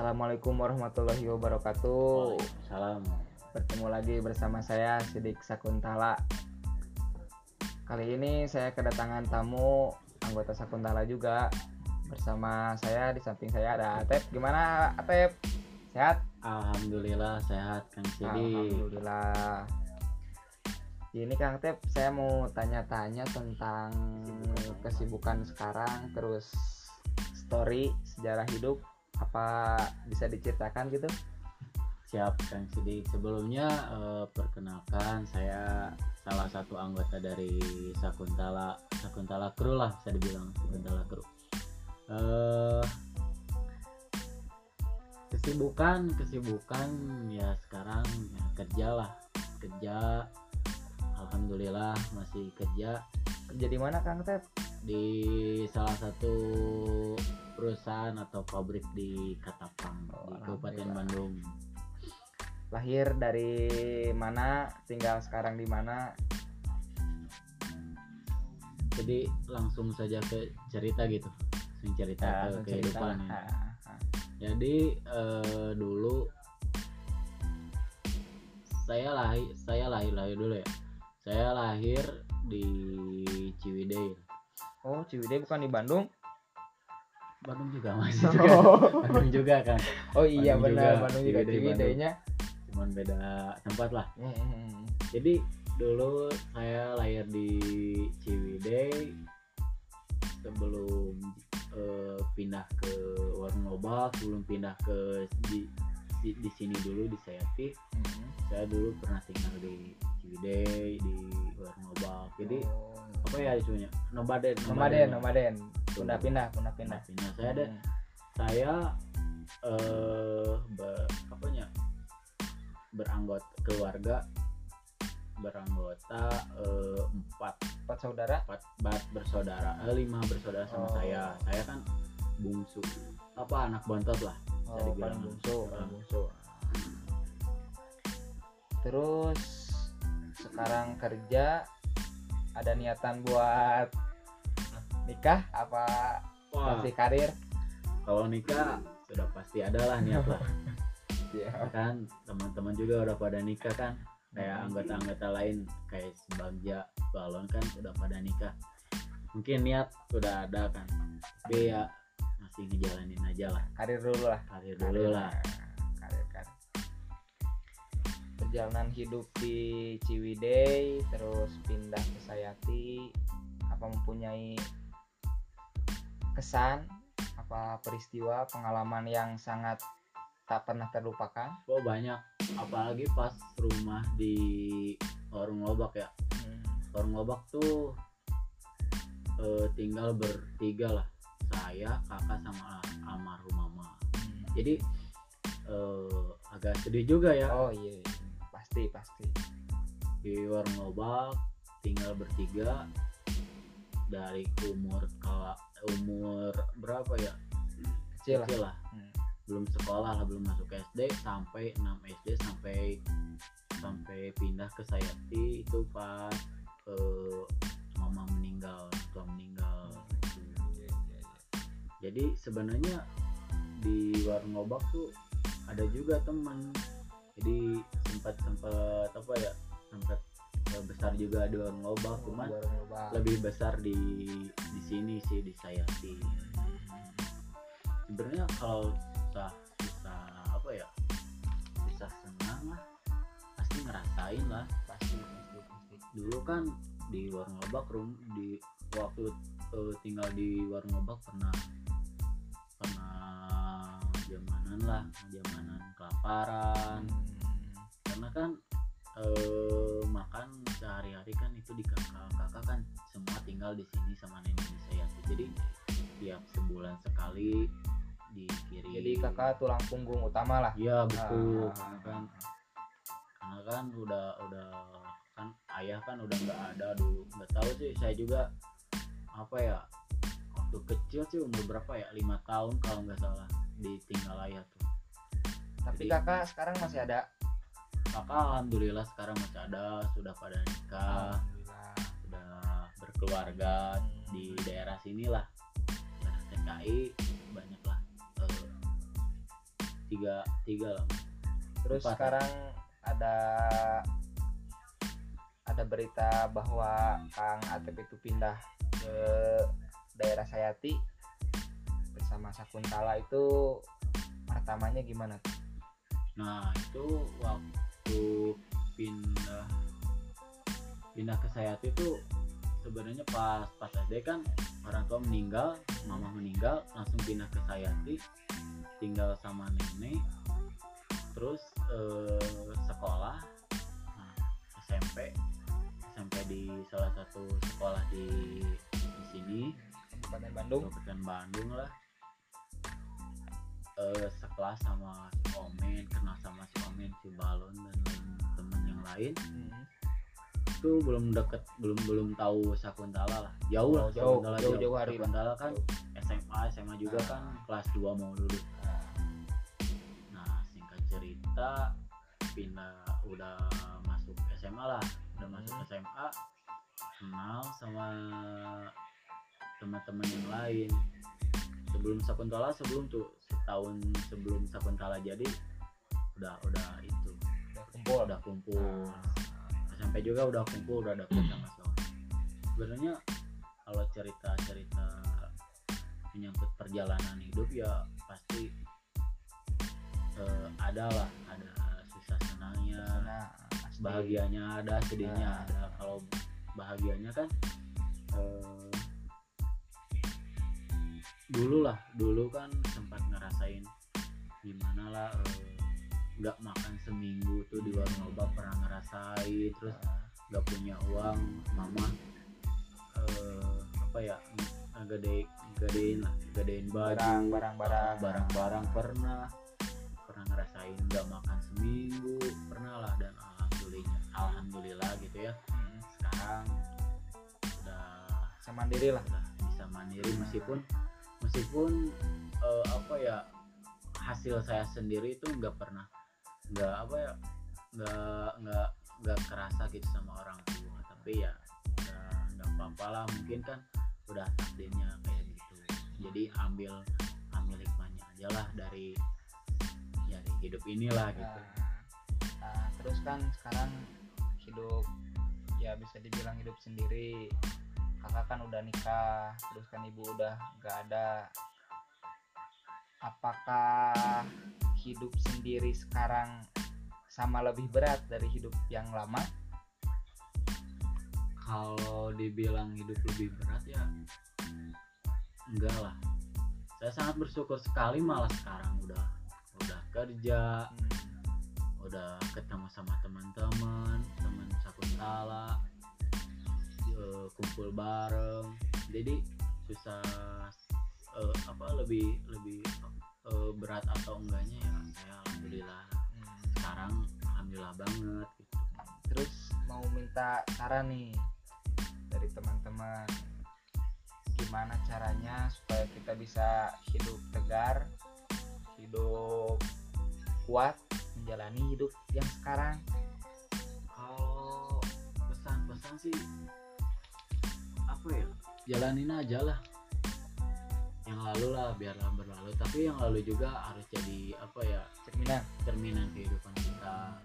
Assalamualaikum warahmatullahi wabarakatuh. Salam. Bertemu lagi bersama saya Sidik Sakuntala. Kali ini saya kedatangan tamu anggota Sakuntala juga. Bersama saya di samping saya ada Atep. Gimana Atep? Sehat? Alhamdulillah sehat Kang Sidik. Alhamdulillah. Ini Kang Atep, saya mau tanya-tanya tentang kesibukan sekarang, terus story sejarah hidup apa bisa diceritakan gitu? Siap Kang Sidik. Sebelumnya eh, perkenalkan saya salah satu anggota dari Sakuntala Sakuntala Kru lah bisa dibilang Sakuntala Kru. Eh kesibukan kesibukan ya sekarang ya, kerja lah kerja Alhamdulillah masih kerja Kerja di mana Kang Atep? di salah satu perusahaan atau pabrik di Katapang Oh, di Kabupaten. Bandung. Lahir dari mana? Tinggal sekarang di mana? Jadi langsung saja ke cerita gitu, langsung cerita Ya, ke cerita kehidupan. ya. Jadi eh, dulu saya lahir, saya lahir lahir dulu ya. Saya lahir di Ciwidey. Oh, Ciwidey bukan di Bandung? Bandung juga masih juga. Bandung juga kan, Oh iya Bandung benar, juga. Bandung juga Ciwidey, Ciwidey-nya. cuman beda tempat lah. Hmm. jadi dulu saya lahir di Ciwidey sebelum eh, pindah ke Warung Lobak sebelum pindah ke di, di, di sini dulu di Sayati Hmm. saya dulu pernah tinggal di Ciwidey di Warung Lobak jadi Oh. apa ya isunya nomaden Nomaden, nomaden. Pindah-pindah, pindah-pindah. pindah saya ada Hmm. saya eh ber, apanya beranggota keluarga beranggota eh, empat Empat saudara. empat empat bersaudara eh, lima bersaudara sama Oh. saya saya kan bungsu apa anak bontot lah Oh, paling bungsu, Ah. paling bungsu. Terus sekarang kerja ada niatan buat nikah apa wah masih karir? kalau nikah sudah pasti ada lah niat lah Iya. kan teman-teman juga udah pada nikah kan kayak Hmm. anggota-anggota lain kayak sebagja balon kan udah pada nikah mungkin niat udah ada kan tapi ya masih ngejalanin aja lah Karir dulu lah. karir Karir dulu lah Karir, karir. Perjalanan hidup di Ciwidey, terus pindah ke Sayati, apa mempunyai kesan, apa peristiwa, pengalaman yang sangat tak pernah terlupakan? oh banyak apalagi pas rumah di warung lobak ya Hmm. warung lobak tuh eh, tinggal bertiga lah saya kakak sama almarhum mama Hmm. jadi eh, agak sedih juga ya Oh iya, iya. Pasti pasti. di warung lobak tinggal bertiga dari umur kala umur berapa ya Kecil lah. Kecil lah Hmm. belum sekolah lah belum masuk SD sampai 6 SD sampai sampai pindah ke Sayati itu pas eh, mama meninggal tua meninggal jadi sebenarnya di warung lobak tuh ada juga teman jadi sempat sempat apa ya sempat besar juga di warung lobak cuman Warung lobak. lebih besar di di sini sih di Sayati sebenarnya kalau susah susah apa ya susah senang lah pasti ngerasain lah pasti pasti pasti. dulu kan di warung lobak rum di waktu eh, tinggal di warung lobak pernah pernah jamanan lah jamanan kelaparan karena kan eh, makan sehari-hari kan itu di kakak kakak kan semua tinggal di sini sama nenek saya jadi tiap sebulan sekali dikirim Jadi kakak tulang punggung utama lah. iya betul Ah. karena kan karena kan udah udah kan ayah kan udah nggak ada dulu nggak tahu sih saya juga apa ya waktu kecil sih umur berapa ya lima tahun kalau nggak salah ditinggal ayah tuh Tapi Jadi- kakak sekarang masih ada. Kakak alhamdulillah sekarang masih ada sudah pada nikah sudah berkeluarga di daerah sini lah daerah TKI banyak lah eh, tiga tiga lah. Terus Empat. sekarang ada ada berita bahwa Kang Atep itu pindah ke daerah Sayati bersama Sakuntala itu pertamanya gimana? Nah itu waktu pindah pindah ke Sayati itu sebenarnya pas pas SD kan orang tua meninggal mama meninggal langsung pindah ke Sayati tinggal sama nenek terus eh, sekolah nah, SMP SMP di salah satu sekolah di di sini. Kabupaten Bandung. Kabupaten Bandung lah eh sekelas sama si Omen kenal sama si Omen si Balon dan temen yang lain Hmm. itu belum deket belum belum tahu Sakuntala lah jauh lah Oh, jauh, Sakuntala jauh, jauh hari lah. Sakuntala kan SMA SMA juga Ah. kan kelas 2 mau dulu Nah, nah singkat cerita pindah udah masuk SMA lah udah masuk Hmm. SMA kenal sama teman-teman yang lain sebelum Sakuntala sebelum tuh setahun sebelum Sakuntala jadi udah udah itu udah kumpul. udah kumpul. SMP juga udah kumpul udah dapet sama sama. Sebenarnya kalau cerita cerita menyangkut perjalanan hidup ya pasti eh, ada lah ada susah senangnya nah bahagianya ada sedihnya Nah. ada. Kalau bahagianya kan eh, dulu lah dulu kan sempat ngerasain gimana lah eh, nggak makan seminggu tuh di warung obat pernah ngerasain terus nggak punya uang mama eh, apa ya gede gedein lah gedein baju barang barang barang. barang-barang pernah pernah ngerasain nggak makan seminggu pernah lah dan alhamdulillah alhamdulillah gitu ya. Hmm. sekarang udah bisa mandiri lah. udah bisa mandiri meskipun meskipun eh, apa ya hasil saya sendiri itu nggak pernah nggak apa ya nggak nggak nggak kerasa gitu sama orang tua. Tapi ya nggak nggak apa-apa lah. Mungkin kan udah takdirnya kayak gitu. Jadi ambil ambil hikmahnya aja lah dari ya dari hidup inilah gitu. Nah, nah, terus kan sekarang hidup ya bisa dibilang hidup sendiri kakak kan udah nikah terus kan ibu udah nggak ada. Apakah hidup sendiri sekarang sama lebih berat dari hidup yang lama? Kalau dibilang hidup lebih berat ya enggak lah. Saya sangat bersyukur sekali malah sekarang udah udah kerja Hmm, udah ketemu sama teman-teman teman sakuntala eh, kumpul bareng. Jadi susah eh, apa lebih lebih eh, berat atau enggaknya ya saya alhamdulillah. Hmm. sekarang alhamdulillah banget gitu. Terus mau minta saran nih dari teman-teman. Gimana caranya supaya kita bisa hidup tegar hidup kuat menjalani hidup yang sekarang? Kalau pesan-pesan sih apa ya? Jalanin aja lah. Yang lalu lah biarlah berlalu. Tapi yang lalu juga harus jadi apa ya cerminan. cerminan kehidupan kita.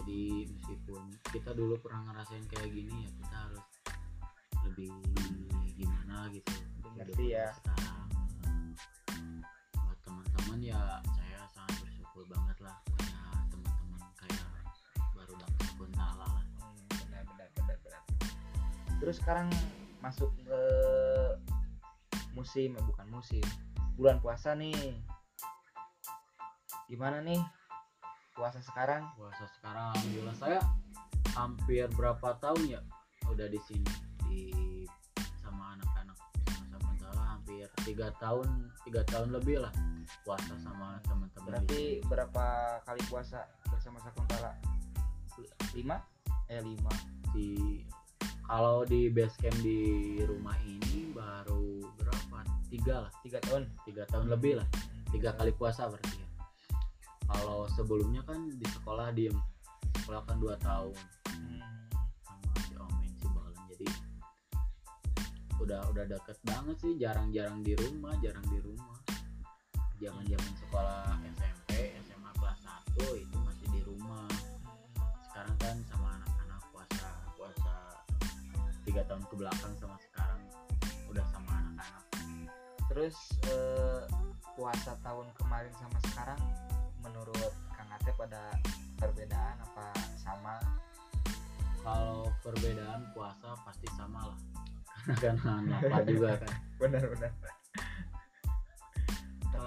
Jadi meskipun kita dulu pernah ngerasain kayak gini ya kita harus lebih gimana gitu. Ngerti ya. sekarang. Buat teman-teman ya saya sangat bersyukur banget lah punya teman-teman kayak baru dapat Kuntala lah Hmm, benar benar benar benar. Terus sekarang masuk ke musim eh, bukan musim bulan puasa nih. Gimana nih puasa sekarang? Puasa sekarang alhamdulillah. Saya hampir berapa tahun ya udah di sini di sama anak-anak sama Kuntala hampir tiga tahun tiga tahun lebih lah puasa sama teman-teman berarti berapa kali puasa bersama Sakuntala? Lima? Eh lima. Di kalau di base camp di rumah ini baru berapa? Tiga lah. Tiga tahun. Tiga tahun lebih lah. Tiga kali puasa berarti ya. Kalau sebelumnya kan di sekolah diem. Sekolah kan dua tahun. Hmm. sama si Omen si Balon jadi udah udah deket banget sih. Jarang-jarang di rumah jarang di rumah belakang sama sekarang udah sama anak-anak. Terus eh, puasa tahun kemarin sama sekarang menurut Kang Atep ada perbedaan apa sama? Kalau perbedaan puasa pasti sama lah. Karena kan lapar juga kan. Benar-benar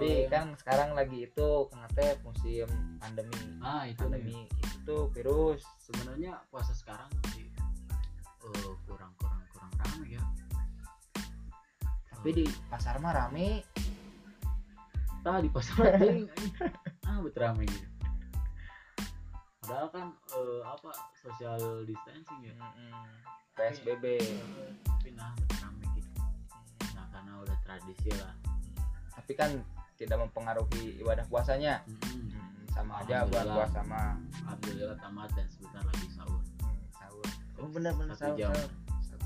tapi Oh, kan sekarang lagi itu Kang Atep musim pandemi. Ah itu nih. pandemi itu tuh virus. Sebenarnya puasa sekarang sih eh, kurang kurang ramai ya. Tapi di pasar mah rame. Tadi pasar ting ah betul ramai gitu. Padahal kan eh, apa social distancing ya. Mm-mm. PSBB tapi nah betul ramai gitu. Nah karena udah tradisi lah. Tapi kan tidak mempengaruhi ibadah puasanya. Mm-mm. Hmm, sama aja buat puasa mah. Alhamdulillah tamat dan sebentar lagi sahur. Hmm, sahur. Oh benar-benar Satu sahur, jam. sahur.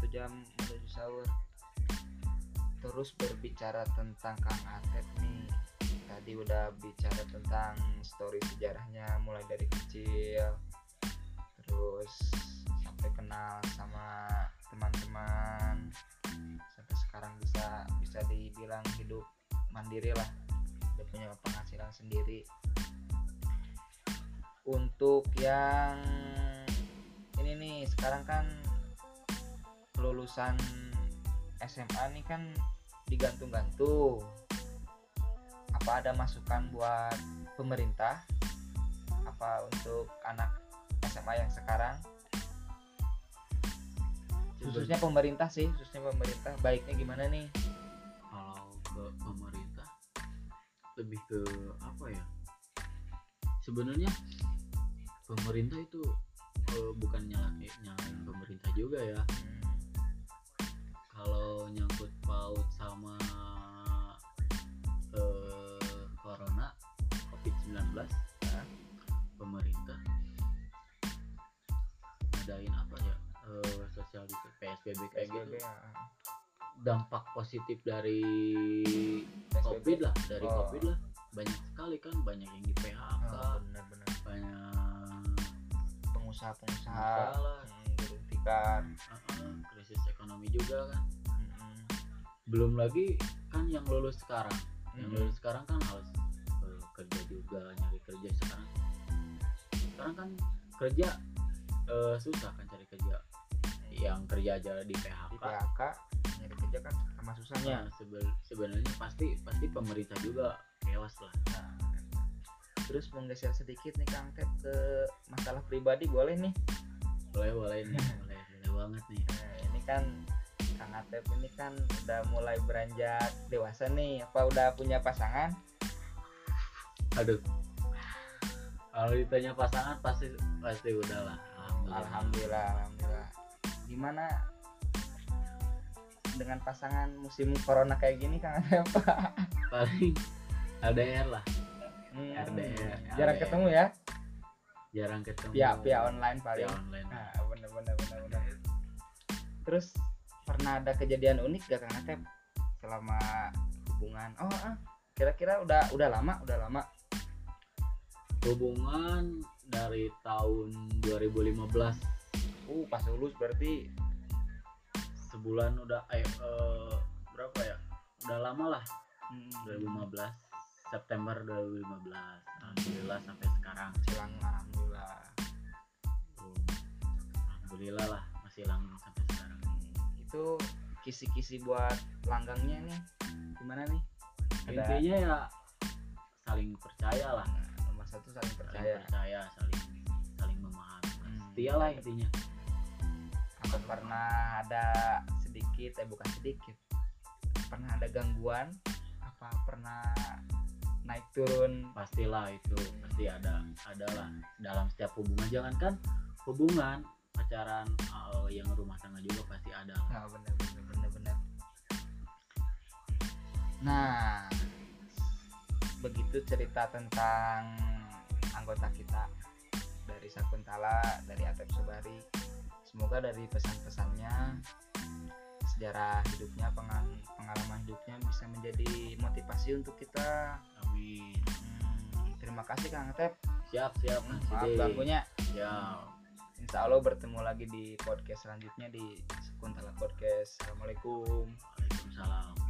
Satu jam menuju sahur. Terus berbicara tentang Kang Atep nih. Tadi udah bicara tentang story sejarahnya mulai dari kecil. Terus sampai kenal sama teman-teman. Sampai sekarang bisa bisa dibilang hidup mandiri lah. Udah punya penghasilan sendiri. Untuk yang ini nih sekarang kan lulusan SMA nih kan digantung-gantung. Apa ada masukan buat pemerintah? Apa untuk anak SMA yang sekarang? Khususnya pemerintah sih khususnya pemerintah. Baiknya gimana nih? Kalau ke pemerintah lebih ke apa ya? Sebenarnya pemerintah itu eh, bukan nyalain nyalain pemerintah juga ya kalau nyangkut paut sama eh, corona covid 19 Nah. pemerintah ngadain apa ya eh, sosial PSBB kayak PSBB gitu ya. dampak positif dari PSBB. covid lah dari Oh. covid lah banyak sekali kan banyak yang di PHK Oh, benar-benar banyak pengusaha-pengusaha Pengusaha. hmm, uh-uh, krisis ekonomi juga kan. Mm-mm. belum lagi kan yang lulus sekarang. Yang Mm-mm. lulus sekarang kan harus eh, kerja juga nyari kerja sekarang. Sekarang kan kerja eh, susah kan cari kerja. Yang kerja aja di di PHK PHK nyari kerja kan sama susahnya sebe- sebenarnya pasti pasti pemerintah juga kewas lah. Nah, terus menggeser sedikit nih Kang Tep ke masalah pribadi boleh nih? Boleh boleh nih boleh banget nih. Nah, ini kan Kang Atep ini kan udah mulai beranjak dewasa nih. Apa udah punya pasangan? Aduh. Kalau ditanya pasangan pasti pasti udah lah. Alhamdulillah, Alhamdulillah Alhamdulillah. Gimana dengan pasangan musim corona kayak gini Kang Atep? Paling LDR lah. Hmm, RDR. jarang ketemu ya? Jarang ketemu. Via via online via paling online. Nah bener bener bener bener terus pernah ada kejadian unik gak Kang Atep? Selama hubungan. Oh ah, kira-kira udah udah lama udah lama. Hubungan dari tahun 2015 uh pas lulus berarti. Sebulan udah eh, eh, berapa ya? Udah lama lah. Hmm, 2015 September 2015 alhamdulillah sampai sekarang. Silang alhamdulillah. Alhamdulillah lah masih langgeng sampai sekarang itu kisi-kisi buat langgangnya nih. Gimana nih? Ada intinya ya saling percaya lah. Nomor satu saling saling percaya. percaya saling saling memahami. Hmm. setia lah intinya. Apa pernah ada sedikit eh bukan sedikit. Pernah ada gangguan apa pernah naik turun? Pastilah itu pasti ada ada lah. Dalam setiap hubungan jangan kan hubungan pacaran uh, yang rumah tangga juga pasti ada. Nah bener bener bener bener. Nah begitu cerita tentang anggota kita dari Sakuntala dari Atep Sobari. Semoga dari pesan-pesannya sejarah hidupnya pengal- pengalaman hidupnya bisa menjadi motivasi untuk kita. Amin. Hmm, terima kasih Kang Atep. Siap siap maaf Sidik. ganggunya. Siap Insya Allah bertemu lagi di podcast selanjutnya di Sekuntala Podcast. Assalamualaikum. Waalaikumsalam.